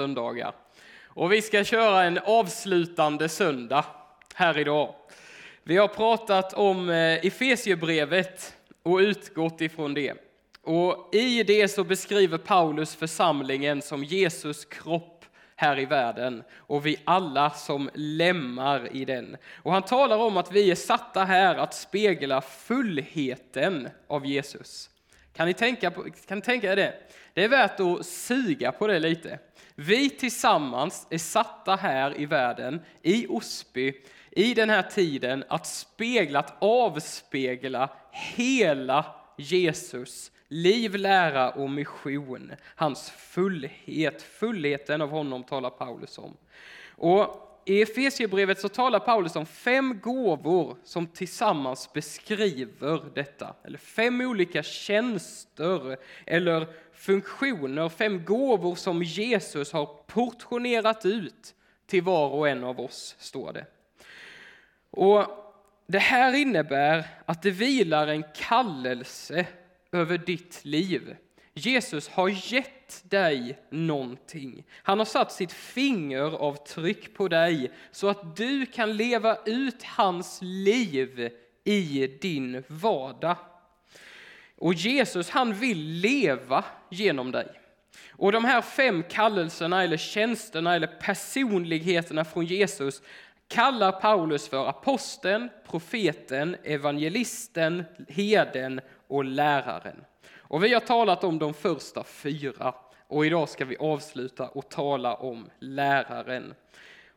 söndagar. Och vi ska köra en avslutande söndag här idag. Vi har pratat om eh, Efesierbrevet Efesiebrevet och utgått ifrån det. Och I det så beskriver Paulus församlingen som Jesus kropp här i världen och vi alla som lemmar i den. Och han talar om att vi är satta här att spegla fullheten av Jesus. Kan ni tänka, på, kan ni tänka er det? Det är värt att suga på det lite. Vi tillsammans är satta här i världen, i Osby, i den här tiden, att spegla, att avspegla hela Jesus liv, lära och mission. Hans fullhet, fullheten av honom talar Paulus om. Och i Efesierbrevet så talar Paulus om fem gåvor som tillsammans beskriver detta. Eller fem olika tjänster eller funktioner, fem gåvor som Jesus har portionerat ut till var och en av oss, står det. Och Det här innebär att det vilar en kallelse över ditt liv. Jesus har gett dig någonting. Han har satt sitt fingeravtryck på dig så att du kan leva ut hans liv i din vardag. Och Jesus han vill leva genom dig. Och de här fem kallelserna eller tjänsterna eller personligheterna från Jesus kallar Paulus för aposteln, profeten, evangelisten, heden och läraren. Och vi har talat om de första fyra och idag ska vi avsluta och tala om läraren.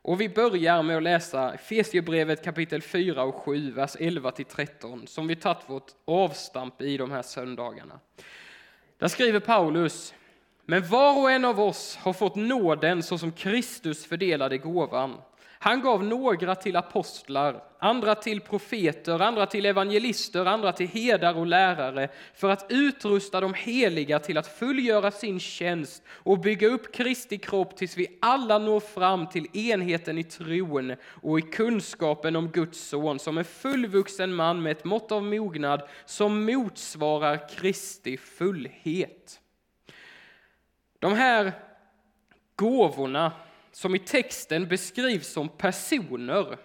Och vi börjar med att läsa Efesierbrevet kapitel 4 och 7, vers 11 till 13, som vi tagit vårt avstamp i de här söndagarna. Där skriver Paulus, men var och en av oss har fått nåden så som Kristus fördelade gåvan. Han gav några till apostlar, andra till profeter, andra till evangelister, andra till herdar och lärare för att utrusta de heliga till att fullgöra sin tjänst och bygga upp Kristi kropp tills vi alla når fram till enheten i tron och i kunskapen om Guds son som en fullvuxen man med ett mått av mognad som motsvarar Kristi fullhet. De här gåvorna som i texten beskrivs som personer.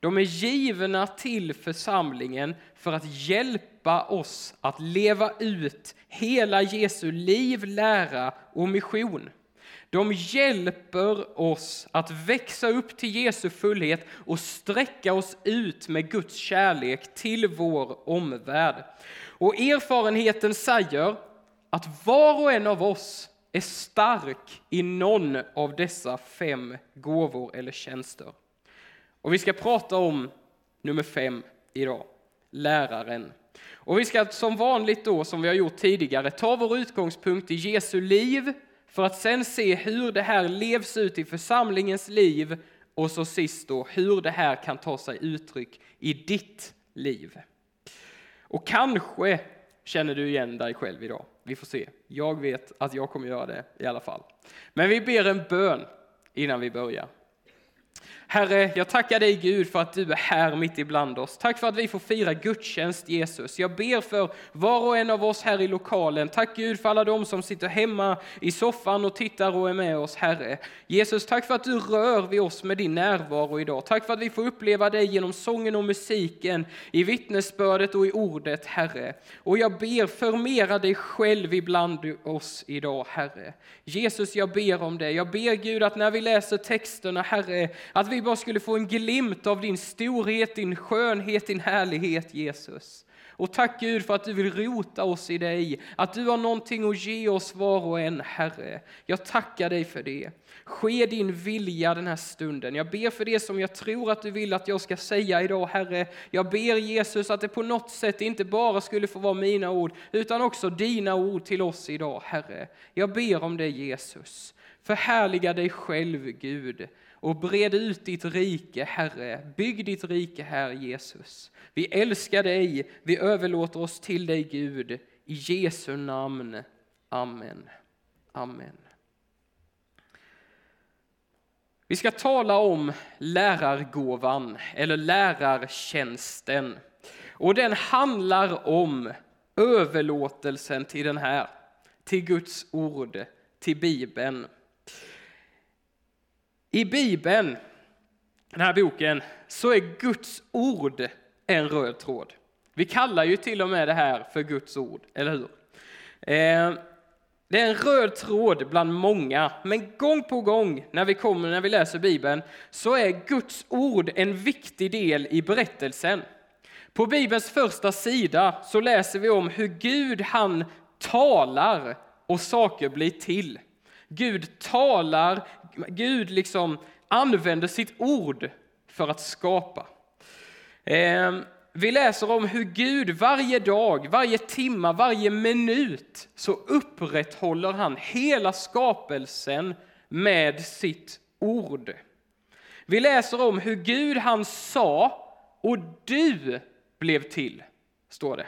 De är givna till församlingen för att hjälpa oss att leva ut hela Jesu liv, lära och mission. De hjälper oss att växa upp till Jesu fullhet och sträcka oss ut med Guds kärlek till vår omvärld. Och erfarenheten säger att var och en av oss är stark i någon av dessa fem gåvor eller tjänster. Och vi ska prata om nummer fem idag, läraren. Och vi ska som vanligt då, som vi har gjort tidigare, ta vår utgångspunkt i Jesu liv för att sen se hur det här levs ut i församlingens liv och så sist då hur det här kan ta sig uttryck i ditt liv. Och kanske känner du igen dig själv idag. Vi får se. Jag vet att jag kommer göra det i alla fall. Men vi ber en bön innan vi börjar. Herre, jag tackar dig Gud för att du är här mitt ibland oss. Tack för att vi får fira gudstjänst Jesus. Jag ber för var och en av oss här i lokalen. Tack Gud för alla de som sitter hemma i soffan och tittar och är med oss Herre. Jesus, tack för att du rör vid oss med din närvaro idag. Tack för att vi får uppleva dig genom sången och musiken, i vittnesbördet och i ordet Herre. Och jag ber förmera dig själv ibland oss idag Herre. Jesus, jag ber om det. Jag ber Gud att när vi läser texterna Herre, att vi bara skulle få en glimt av din storhet, din skönhet, din härlighet Jesus. Och tack Gud för att du vill rota oss i dig, att du har någonting att ge oss var och en, Herre. Jag tackar dig för det. Ske din vilja den här stunden. Jag ber för det som jag tror att du vill att jag ska säga idag, Herre. Jag ber Jesus att det på något sätt inte bara skulle få vara mina ord, utan också dina ord till oss idag, Herre. Jag ber om det Jesus. Förhärliga dig själv, Gud och bred ut ditt rike, Herre. Bygg ditt rike, Herre Jesus. Vi älskar dig, vi överlåter oss till dig, Gud. I Jesu namn. Amen. Amen. Vi ska tala om lärargåvan, eller lärartjänsten. Och den handlar om överlåtelsen till den här, till Guds ord, till Bibeln. I Bibeln, den här boken, så är Guds ord en röd tråd. Vi kallar ju till och med det här för Guds ord, eller hur? Eh, det är en röd tråd bland många, men gång på gång när vi kommer, när vi läser Bibeln, så är Guds ord en viktig del i berättelsen. På Bibelns första sida så läser vi om hur Gud, han talar och saker blir till. Gud talar, Gud liksom använder sitt ord för att skapa. Ehm, vi läser om hur Gud varje dag, varje timma, varje minut så upprätthåller han hela skapelsen med sitt ord. Vi läser om hur Gud han sa och du blev till, står det.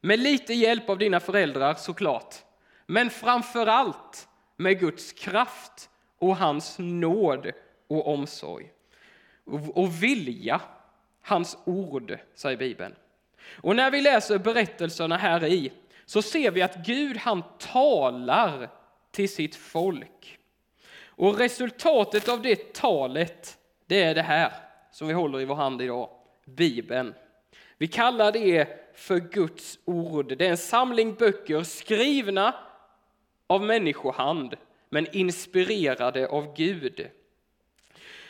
Med lite hjälp av dina föräldrar såklart, men framför allt med Guds kraft och hans nåd och omsorg och vilja hans ord, säger Bibeln. Och när vi läser berättelserna här i så ser vi att Gud han talar till sitt folk. Och resultatet av det talet, det är det här som vi håller i vår hand idag, Bibeln. Vi kallar det för Guds ord. Det är en samling böcker skrivna av människohand, men inspirerade av Gud.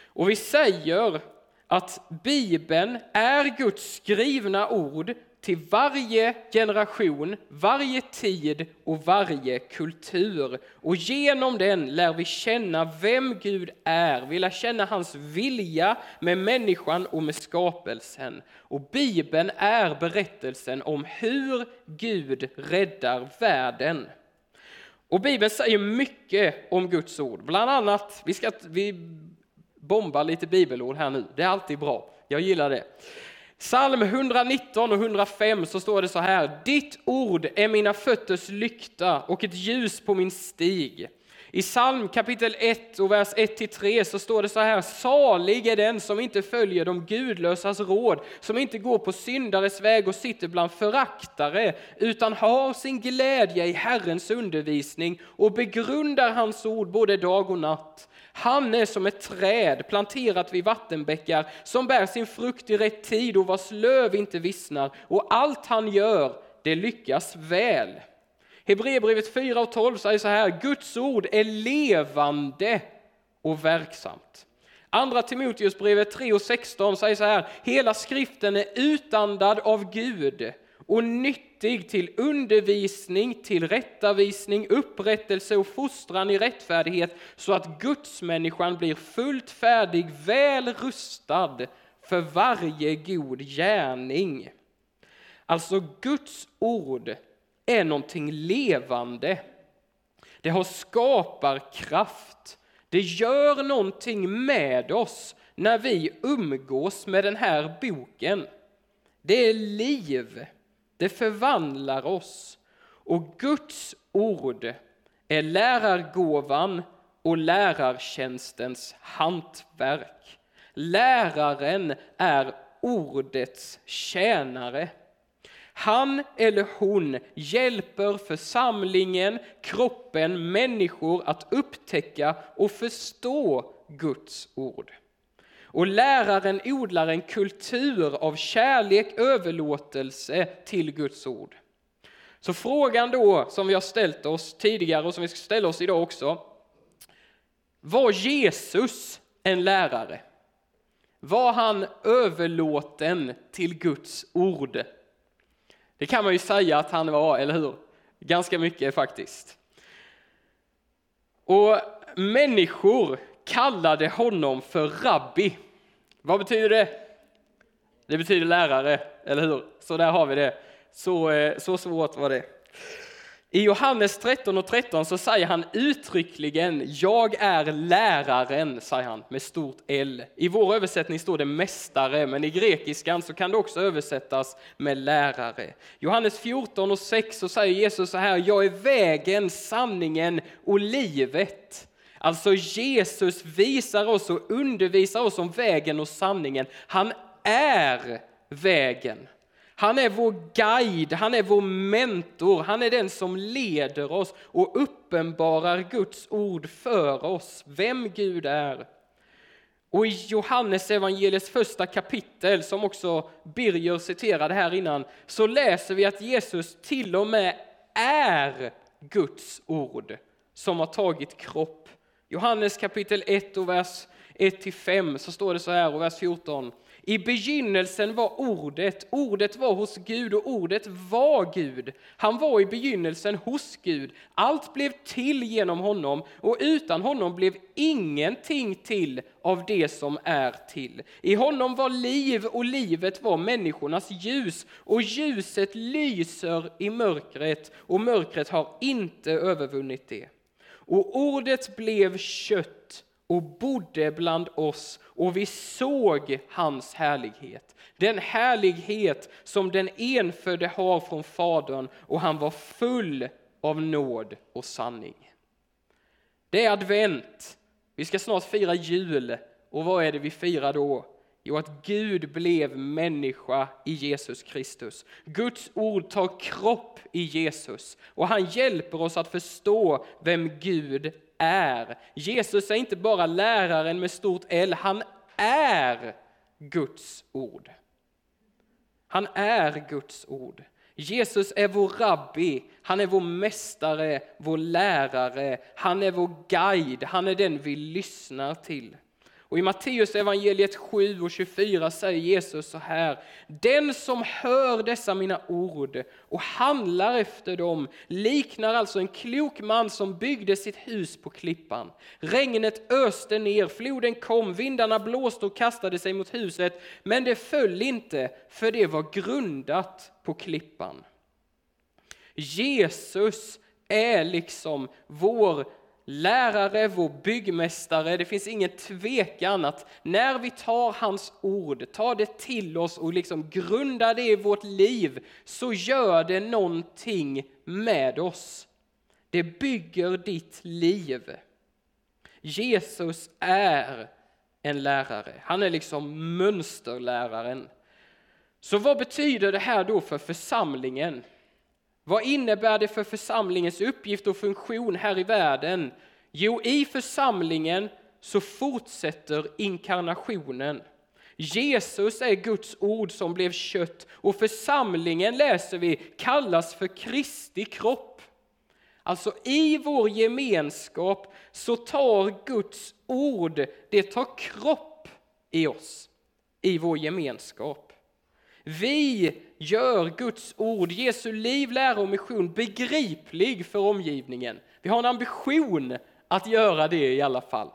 Och vi säger att Bibeln är Guds skrivna ord till varje generation, varje tid och varje kultur. Och genom den lär vi känna vem Gud är. Vi lär känna hans vilja med människan och med skapelsen. Och Bibeln är berättelsen om hur Gud räddar världen. Och Bibeln säger mycket om Guds ord. Bland annat, vi, ska, vi bomba lite bibelord här nu. Det är alltid bra. Jag gillar det. Psalm 119 och 105 så står det så här. Ditt ord är mina fötters lykta och ett ljus på min stig. I psalm kapitel 1 och vers 1-3 så står det så här. Salig är den som inte följer de gudlösas råd, som inte går på syndares väg och sitter bland föraktare, utan har sin glädje i Herrens undervisning och begrundar hans ord både dag och natt. Han är som ett träd planterat vid vattenbäckar som bär sin frukt i rätt tid och vars löv inte vissnar och allt han gör, det lyckas väl. Hebreerbrevet 4 och 12 säger så här, Guds ord är levande och verksamt. Andra Timoteusbrevet 3 och 16 säger så här, hela skriften är utandad av Gud och nyttig till undervisning, till rättavisning, upprättelse och fostran i rättfärdighet så att gudsmänniskan blir fullt färdig, väl rustad för varje god gärning. Alltså Guds ord är någonting levande. Det har skaparkraft. Det gör någonting med oss när vi umgås med den här boken. Det är liv. Det förvandlar oss. Och Guds ord är lärargåvan och lärartjänstens hantverk. Läraren är ordets tjänare. Han eller hon hjälper församlingen, kroppen, människor att upptäcka och förstå Guds ord. Och läraren odlar en kultur av kärlek, överlåtelse till Guds ord. Så frågan då som vi har ställt oss tidigare och som vi ska ställa oss idag också. Var Jesus en lärare? Var han överlåten till Guds ord? Det kan man ju säga att han var, eller hur? Ganska mycket faktiskt. Och människor kallade honom för rabbi. Vad betyder det? Det betyder lärare, eller hur? Så där har vi det. Så, eh, så svårt var det. I Johannes 13 och 13 så säger han uttryckligen Jag är läraren, säger han med stort L. I vår översättning står det mästare, men i grekiskan så kan det också översättas med lärare. Johannes 14 och 6 så säger Jesus så här Jag är vägen, sanningen och livet. Alltså Jesus visar oss och undervisar oss om vägen och sanningen. Han är vägen. Han är vår guide, han är vår mentor, han är den som leder oss och uppenbarar Guds ord för oss, vem Gud är Och i Johannes evangeliets första kapitel, som också Birger citerade här innan, så läser vi att Jesus till och med är Guds ord som har tagit kropp. Johannes kapitel 1 och vers 1-5 så står det så här, och vers 14. I begynnelsen var ordet, ordet var hos Gud och ordet var Gud. Han var i begynnelsen hos Gud. Allt blev till genom honom och utan honom blev ingenting till av det som är till. I honom var liv och livet var människornas ljus och ljuset lyser i mörkret och mörkret har inte övervunnit det. Och ordet blev kött och bodde bland oss och vi såg hans härlighet. Den härlighet som den enfödde har från Fadern och han var full av nåd och sanning. Det är advent. Vi ska snart fira jul. Och vad är det vi firar då? Jo, att Gud blev människa i Jesus Kristus. Guds ord tar kropp i Jesus och han hjälper oss att förstå vem Gud är. Jesus är inte bara läraren med stort L, han är Guds ord. Han är Guds ord. Jesus är vår rabbi, han är vår mästare, vår lärare, han är vår guide, han är den vi lyssnar till. Och I Matteus evangeliet 7 och 24 säger Jesus så här. Den som hör dessa mina ord och handlar efter dem liknar alltså en klok man som byggde sitt hus på klippan. Regnet öste ner, floden kom, vindarna blåste och kastade sig mot huset, men det föll inte, för det var grundat på klippan. Jesus är liksom vår lärare, vår byggmästare. Det finns ingen tvekan att när vi tar hans ord, tar det till oss och liksom grundar det i vårt liv, så gör det någonting med oss. Det bygger ditt liv. Jesus är en lärare. Han är liksom mönsterläraren. Så vad betyder det här då för församlingen? Vad innebär det för församlingens uppgift och funktion här i världen? Jo, i församlingen så fortsätter inkarnationen. Jesus är Guds ord som blev kött och församlingen, läser vi, kallas för Kristi kropp. Alltså i vår gemenskap så tar Guds ord, det tar kropp i oss, i vår gemenskap. Vi gör Guds ord, Jesu liv, lära och mission begriplig för omgivningen. Vi har en ambition att göra det i alla fall.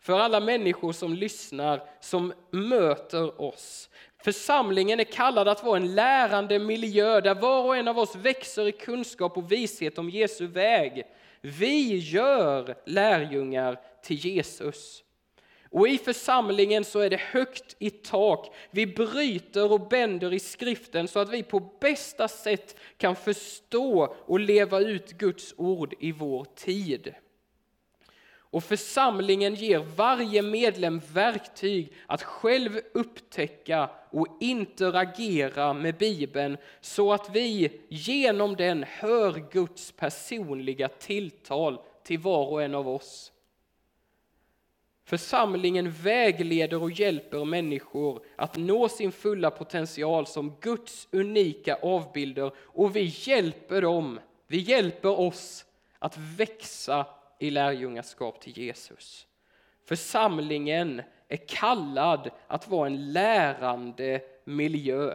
För alla människor som lyssnar, som möter oss. Församlingen är kallad att vara en lärande miljö där var och en av oss växer i kunskap och vishet om Jesu väg. Vi gör lärjungar till Jesus. Och i församlingen så är det högt i tak. Vi bryter och bänder i skriften så att vi på bästa sätt kan förstå och leva ut Guds ord i vår tid. Och församlingen ger varje medlem verktyg att själv upptäcka och interagera med Bibeln så att vi genom den hör Guds personliga tilltal till var och en av oss. Församlingen vägleder och hjälper människor att nå sin fulla potential som Guds unika avbilder och vi hjälper dem, vi hjälper oss att växa i lärjungaskap till Jesus. Församlingen är kallad att vara en lärande miljö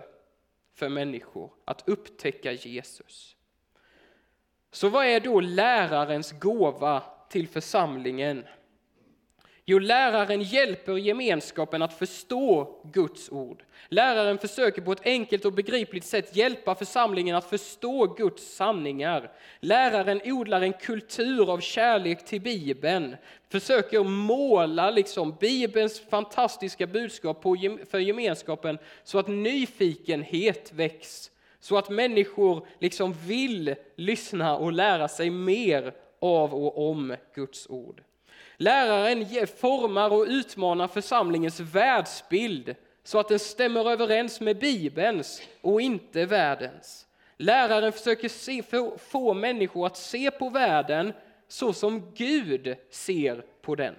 för människor, att upptäcka Jesus. Så vad är då lärarens gåva till församlingen? Jo, läraren hjälper gemenskapen att förstå Guds ord. Läraren försöker på ett enkelt och begripligt sätt hjälpa församlingen att förstå Guds sanningar. Läraren odlar en kultur av kärlek till Bibeln, försöker måla liksom Bibelns fantastiska budskap för gemenskapen så att nyfikenhet väcks, så att människor liksom vill lyssna och lära sig mer av och om Guds ord. Läraren formar och utmanar församlingens världsbild så att den stämmer överens med Bibelns och inte världens. Läraren försöker se, få, få människor att se på världen så som Gud ser på den.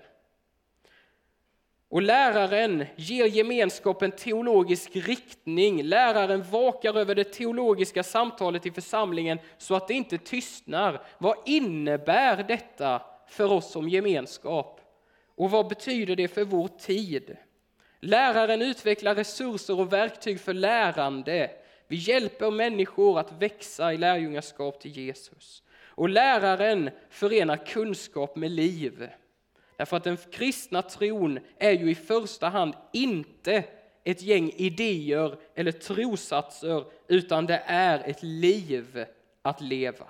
Och läraren ger gemenskapen teologisk riktning. Läraren vakar över det teologiska samtalet i församlingen så att det inte tystnar. Vad innebär detta för oss som gemenskap? Och vad betyder det för vår tid? Läraren utvecklar resurser och verktyg för lärande. Vi hjälper människor att växa i lärjungaskap till Jesus. Och läraren förenar kunskap med liv. Därför att den kristna tron är ju i första hand inte ett gäng idéer eller trosatser, utan det är ett liv att leva.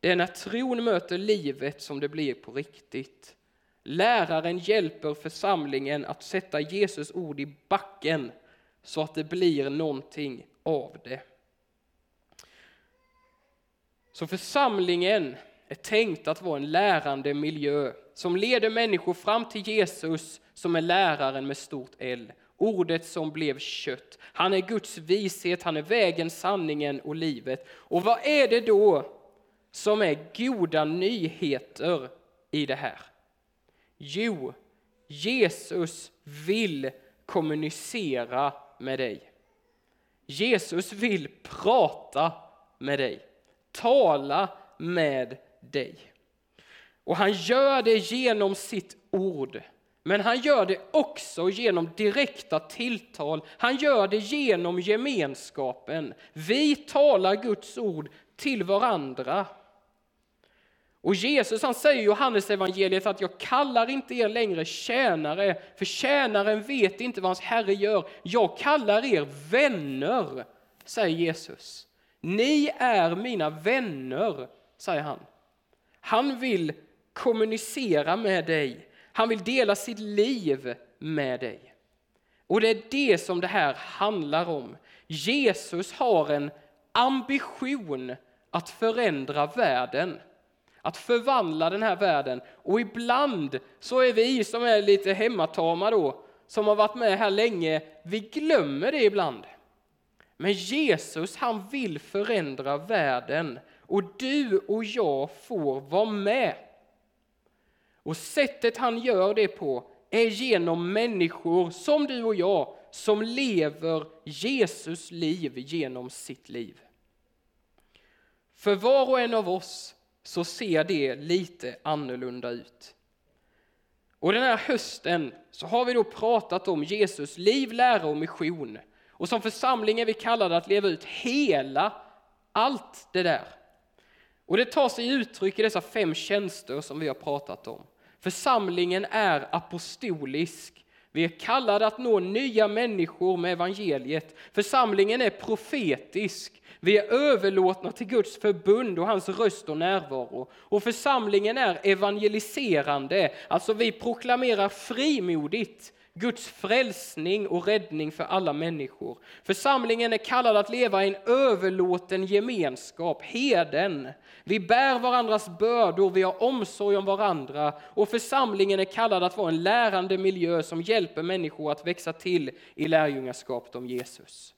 Det är när tron möter livet som det blir på riktigt. Läraren hjälper församlingen att sätta Jesus ord i backen så att det blir någonting av det. Så församlingen är tänkt att vara en lärande miljö som leder människor fram till Jesus som är läraren med stort L. Ordet som blev kött. Han är Guds vishet, han är vägen, sanningen och livet. Och vad är det då som är goda nyheter i det här? Jo, Jesus vill kommunicera med dig. Jesus vill prata med dig, tala med dig. Och han gör det genom sitt ord. Men han gör det också genom direkta tilltal. Han gör det genom gemenskapen. Vi talar Guds ord till varandra. Och Jesus han säger i Johannes evangeliet att jag kallar inte er längre tjänare, för tjänaren vet inte vad hans herre gör. Jag kallar er vänner, säger Jesus. Ni är mina vänner, säger han. Han vill kommunicera med dig. Han vill dela sitt liv med dig. Och det är det som det här handlar om. Jesus har en ambition att förändra världen att förvandla den här världen. Och ibland så är vi som är lite hemmatama då, som har varit med här länge, vi glömmer det ibland. Men Jesus han vill förändra världen och du och jag får vara med. Och sättet han gör det på är genom människor som du och jag som lever Jesus liv genom sitt liv. För var och en av oss så ser det lite annorlunda ut. Och den här hösten så har vi då pratat om Jesus liv, lära och mission. Och som församling är vi kallade att leva ut hela, allt det där. Och det tar sig uttryck i dessa fem tjänster som vi har pratat om. Församlingen är apostolisk. Vi är kallade att nå nya människor med evangeliet. Församlingen är profetisk. Vi är överlåtna till Guds förbund och hans röst och närvaro. Och församlingen är evangeliserande, alltså vi proklamerar frimodigt Guds frälsning och räddning för alla människor. Församlingen är kallad att leva i en överlåten gemenskap, heden. Vi bär varandras bördor, vi har omsorg om varandra och församlingen är kallad att vara en lärande miljö som hjälper människor att växa till i lärjungaskapet om Jesus.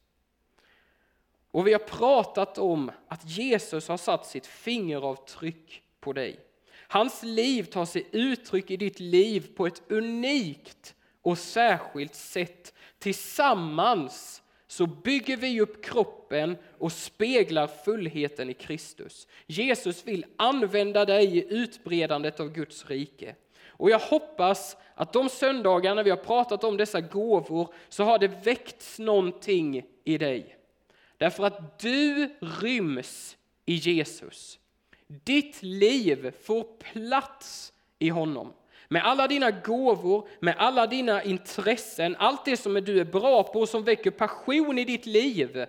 Och vi har pratat om att Jesus har satt sitt fingeravtryck på dig. Hans liv tar sig uttryck i ditt liv på ett unikt och särskilt sätt. Tillsammans så bygger vi upp kroppen och speglar fullheten i Kristus. Jesus vill använda dig i utbredandet av Guds rike. Och jag hoppas att de söndagar när vi har pratat om dessa gåvor så har det väckts någonting i dig. Därför att du ryms i Jesus. Ditt liv får plats i honom. Med alla dina gåvor, med alla dina intressen, allt det som du är bra på och som väcker passion i ditt liv.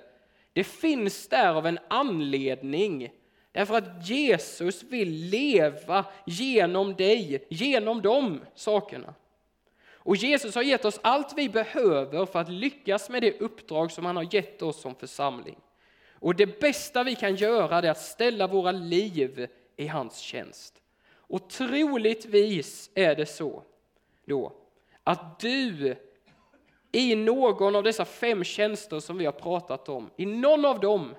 Det finns där av en anledning. Därför att Jesus vill leva genom dig, genom de sakerna. Och Jesus har gett oss allt vi behöver för att lyckas med det uppdrag som han har gett oss som församling. Och det bästa vi kan göra är att ställa våra liv i hans tjänst. Och troligtvis är det så då att du i någon av dessa fem tjänster som vi har pratat om, i någon av dem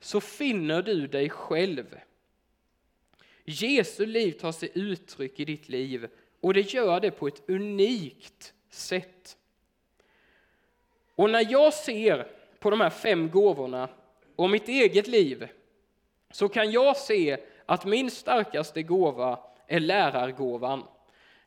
så finner du dig själv. Jesu liv tar sig uttryck i ditt liv Och det gör det på ett unikt sätt. Och när jag ser på de här fem gåvorna och mitt eget liv så kan jag se att min starkaste gåva är lärargåvan.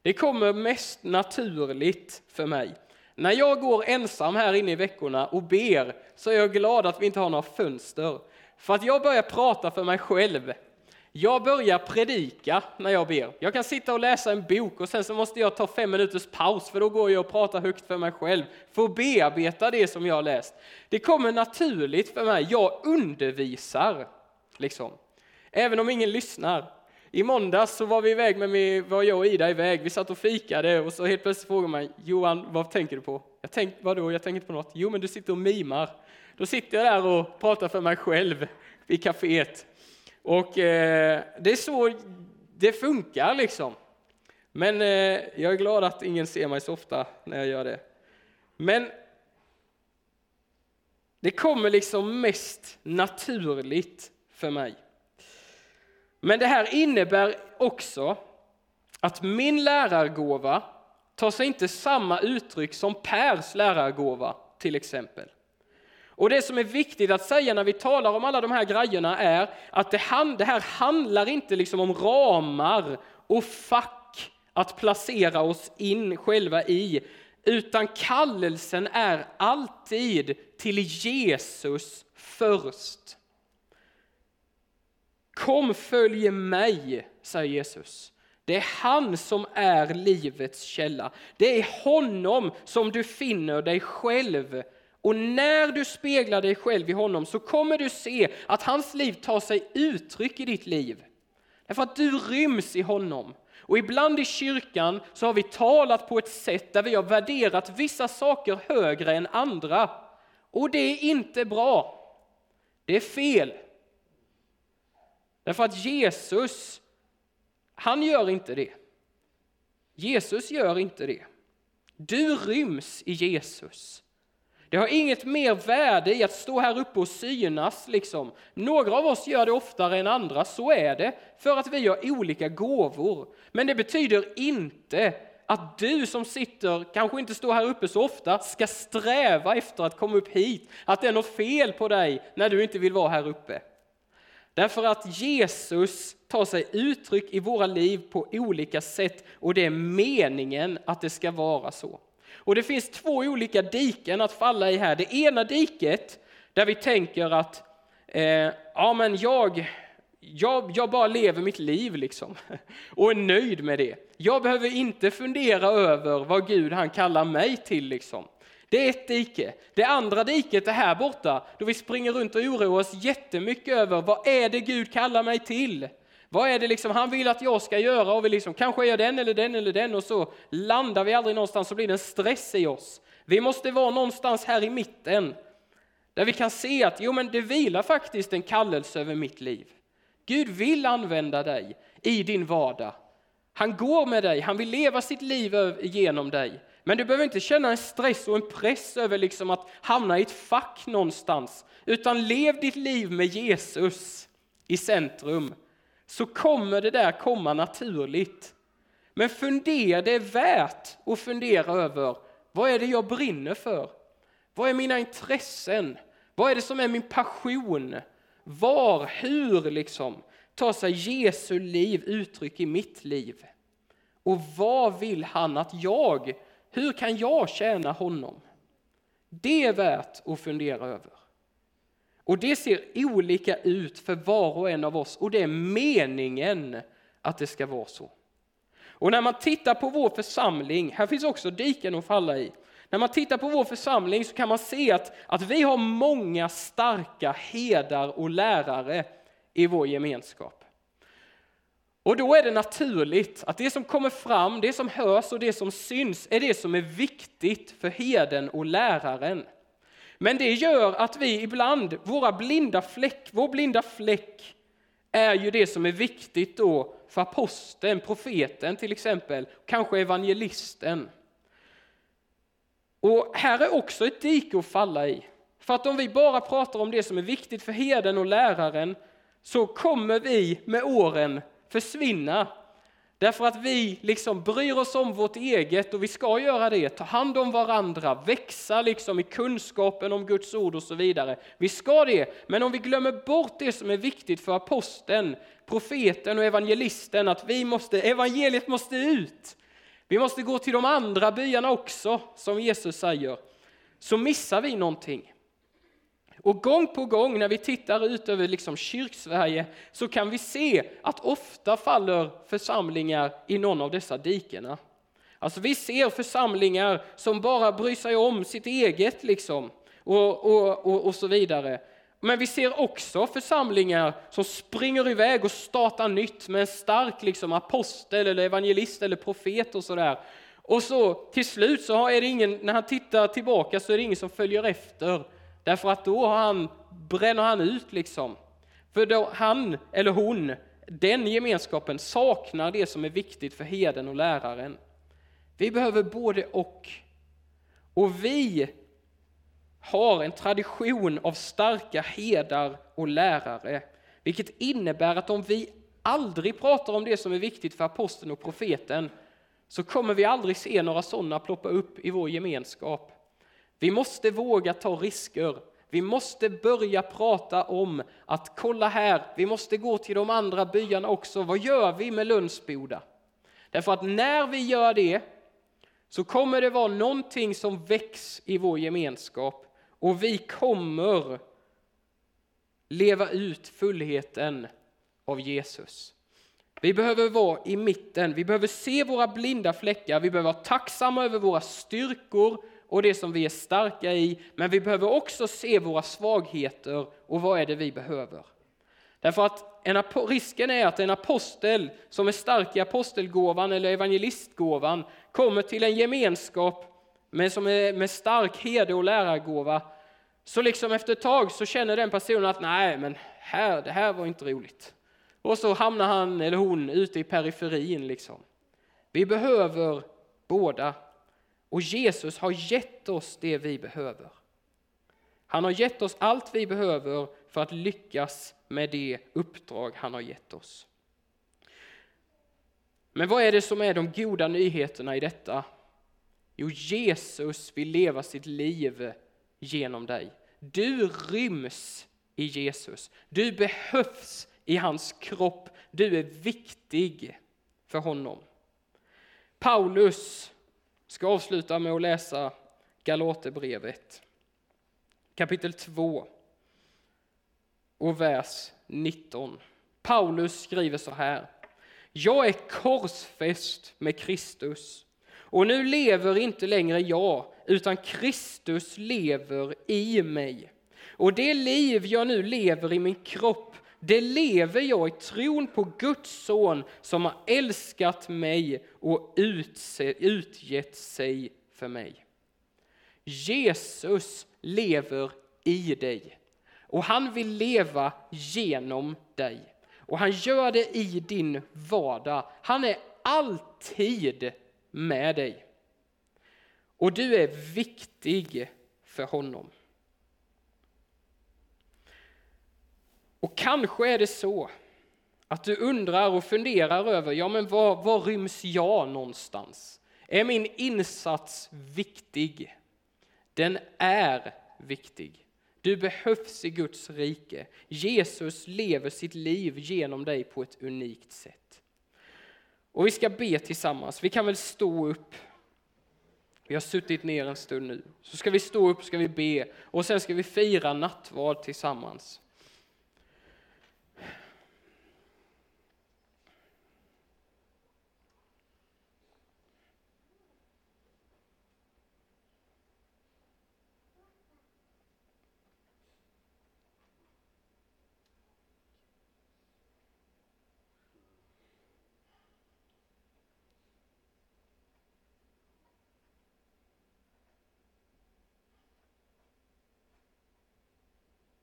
Det kommer mest naturligt för mig. När jag går ensam här inne i veckorna och ber så är jag glad att vi inte har några fönster. För att jag börjar prata för mig själv. Jag börjar predika när jag ber. Jag kan sitta och läsa en bok och sen så måste jag ta fem minuters paus för då går jag och pratar högt för mig själv för att bearbeta det som jag har läst. Det kommer naturligt för mig. Jag undervisar, liksom. Även om ingen lyssnar. I måndags så var vi iväg med mig, var jag och Ida iväg. Vi satt och fikade och så helt plötsligt frågade man Johan, vad tänker du på? Jag tänkte, vadå, jag tänker inte på något. Jo, men du sitter och mimar. Då sitter jag där och pratar för mig själv i kaféet. Och eh, det är så det funkar liksom. Men eh, jag är glad att ingen ser mig så ofta när jag gör det. Men det kommer liksom mest naturligt för mig. Men det här innebär också att min lärargåva tar sig inte samma uttryck som Pers lärargåva till exempel. Och det som är viktigt att säga när vi talar om alla de här grejerna är att det, det här handlar inte liksom om ramar och fack att placera oss in själva i, utan kallelsen är alltid till Jesus först. Kom, följ mig, säger Jesus. Det är han som är livets källa. Det är honom som du finner dig själv. Och när du speglar dig själv i honom så kommer du se att hans liv tar sig uttryck i ditt liv. Därför att du ryms i honom. Och ibland i kyrkan så har vi talat på ett sätt där vi har värderat vissa saker högre än andra. Och det är inte bra. Det är fel. Därför att Jesus, han gör inte det. Jesus gör inte det. Du ryms i Jesus. Det har inget mer värde i att stå här uppe och synas. Liksom. Några av oss gör det oftare än andra, så är det, för att vi har olika gåvor. Men det betyder inte att du som sitter, kanske inte står här uppe så ofta, ska sträva efter att komma upp hit. Att det är något fel på dig när du inte vill vara här uppe. Därför att Jesus tar sig uttryck i våra liv på olika sätt och det är meningen att det ska vara så. Och det finns två olika diken att falla i här. Det ena diket där vi tänker att eh, ja, men jag, jag, jag bara lever mitt liv liksom och är nöjd med det. Jag behöver inte fundera över vad Gud han kallar mig till liksom. Det är ett dike. Det andra diket är här borta, då vi springer runt och oroar oss jättemycket över vad är det Gud kallar mig till? Vad är det liksom han vill att jag ska göra? Och vi liksom, kanske gör den eller den eller den och så landar vi aldrig någonstans så blir det en stress i oss. Vi måste vara någonstans här i mitten där vi kan se att jo, men det vilar faktiskt en kallelse över mitt liv. Gud vill använda dig i din vardag. Han går med dig, han vill leva sitt liv genom dig. Men du behöver inte känna en stress och en press över liksom att hamna i ett fack någonstans, utan lev ditt liv med Jesus i centrum, så kommer det där komma naturligt. Men fundera, det är värt att fundera över vad är det jag brinner för? Vad är mina intressen? Vad är det som är min passion? Var, hur liksom tar sig Jesu liv uttryck i mitt liv? Och vad vill han att jag hur kan jag tjäna honom? Det är värt att fundera över. Och det ser olika ut för var och en av oss och det är meningen att det ska vara så. Och när man tittar på vår församling, här finns också diken att falla i. När man tittar på vår församling så kan man se att, att vi har många starka herdar och lärare i vår gemenskap. Och då är det naturligt att det som kommer fram, det som hörs och det som syns är det som är viktigt för heden och läraren. Men det gör att vi ibland, våra blinda fläck, vår blinda fläck är ju det som är viktigt då för aposteln, profeten till exempel, kanske evangelisten. Och här är också ett dike att falla i. För att om vi bara pratar om det som är viktigt för heden och läraren så kommer vi med åren försvinna. Därför att vi liksom bryr oss om vårt eget och vi ska göra det, ta hand om varandra, växa liksom i kunskapen om Guds ord och så vidare. Vi ska det, men om vi glömmer bort det som är viktigt för aposteln, profeten och evangelisten, att vi måste, evangeliet måste ut. Vi måste gå till de andra byarna också, som Jesus säger. Så missar vi någonting. Och gång på gång när vi tittar ut över liksom kyrksverige så kan vi se att ofta faller församlingar i någon av dessa dikena. Alltså vi ser församlingar som bara bryr sig om sitt eget liksom och, och, och, och så vidare. Men vi ser också församlingar som springer iväg och startar nytt med en stark liksom, apostel, eller evangelist eller profet och sådär. Och så till slut så är det ingen, när han tittar tillbaka så är det ingen som följer efter. Därför att då har han, bränner han ut liksom. För då han eller hon, den gemenskapen saknar det som är viktigt för heden och läraren. Vi behöver både och. Och vi har en tradition av starka herdar och lärare, vilket innebär att om vi aldrig pratar om det som är viktigt för aposteln och profeten, så kommer vi aldrig se några sådana ploppa upp i vår gemenskap. Vi måste våga ta risker. Vi måste börja prata om att kolla här, vi måste gå till de andra byarna också. Vad gör vi med Lundsboda? Därför att när vi gör det så kommer det vara någonting som väcks i vår gemenskap och vi kommer leva ut fullheten av Jesus. Vi behöver vara i mitten, vi behöver se våra blinda fläckar, vi behöver vara tacksamma över våra styrkor och det som vi är starka i, men vi behöver också se våra svagheter och vad är det vi behöver. Därför att en, risken är att en apostel som är stark i apostelgåvan eller evangelistgåvan kommer till en gemenskap med, som är med stark herde och lärargåva, så liksom efter ett tag så känner den personen att nej, men här, det här var inte roligt. Och så hamnar han eller hon ute i periferin. Liksom. Vi behöver båda. Och Jesus har gett oss det vi behöver. Han har gett oss allt vi behöver för att lyckas med det uppdrag han har gett oss. Men vad är det som är de goda nyheterna i detta? Jo, Jesus vill leva sitt liv genom dig. Du ryms i Jesus. Du behövs i hans kropp. Du är viktig för honom. Paulus ska avsluta med att läsa Galaterbrevet kapitel 2 och vers 19. Paulus skriver så här. Jag är korsfäst med Kristus och nu lever inte längre jag utan Kristus lever i mig. Och det liv jag nu lever i min kropp det lever jag i tron på Guds son som har älskat mig och utgett sig för mig. Jesus lever i dig och han vill leva genom dig. Och han gör det i din vardag. Han är alltid med dig. Och du är viktig för honom. Och kanske är det så att du undrar och funderar över, ja men var, var ryms jag någonstans? Är min insats viktig? Den är viktig. Du behövs i Guds rike. Jesus lever sitt liv genom dig på ett unikt sätt. Och vi ska be tillsammans. Vi kan väl stå upp. Vi har suttit ner en stund nu. Så ska vi stå upp, ska vi be och sen ska vi fira nattvard tillsammans.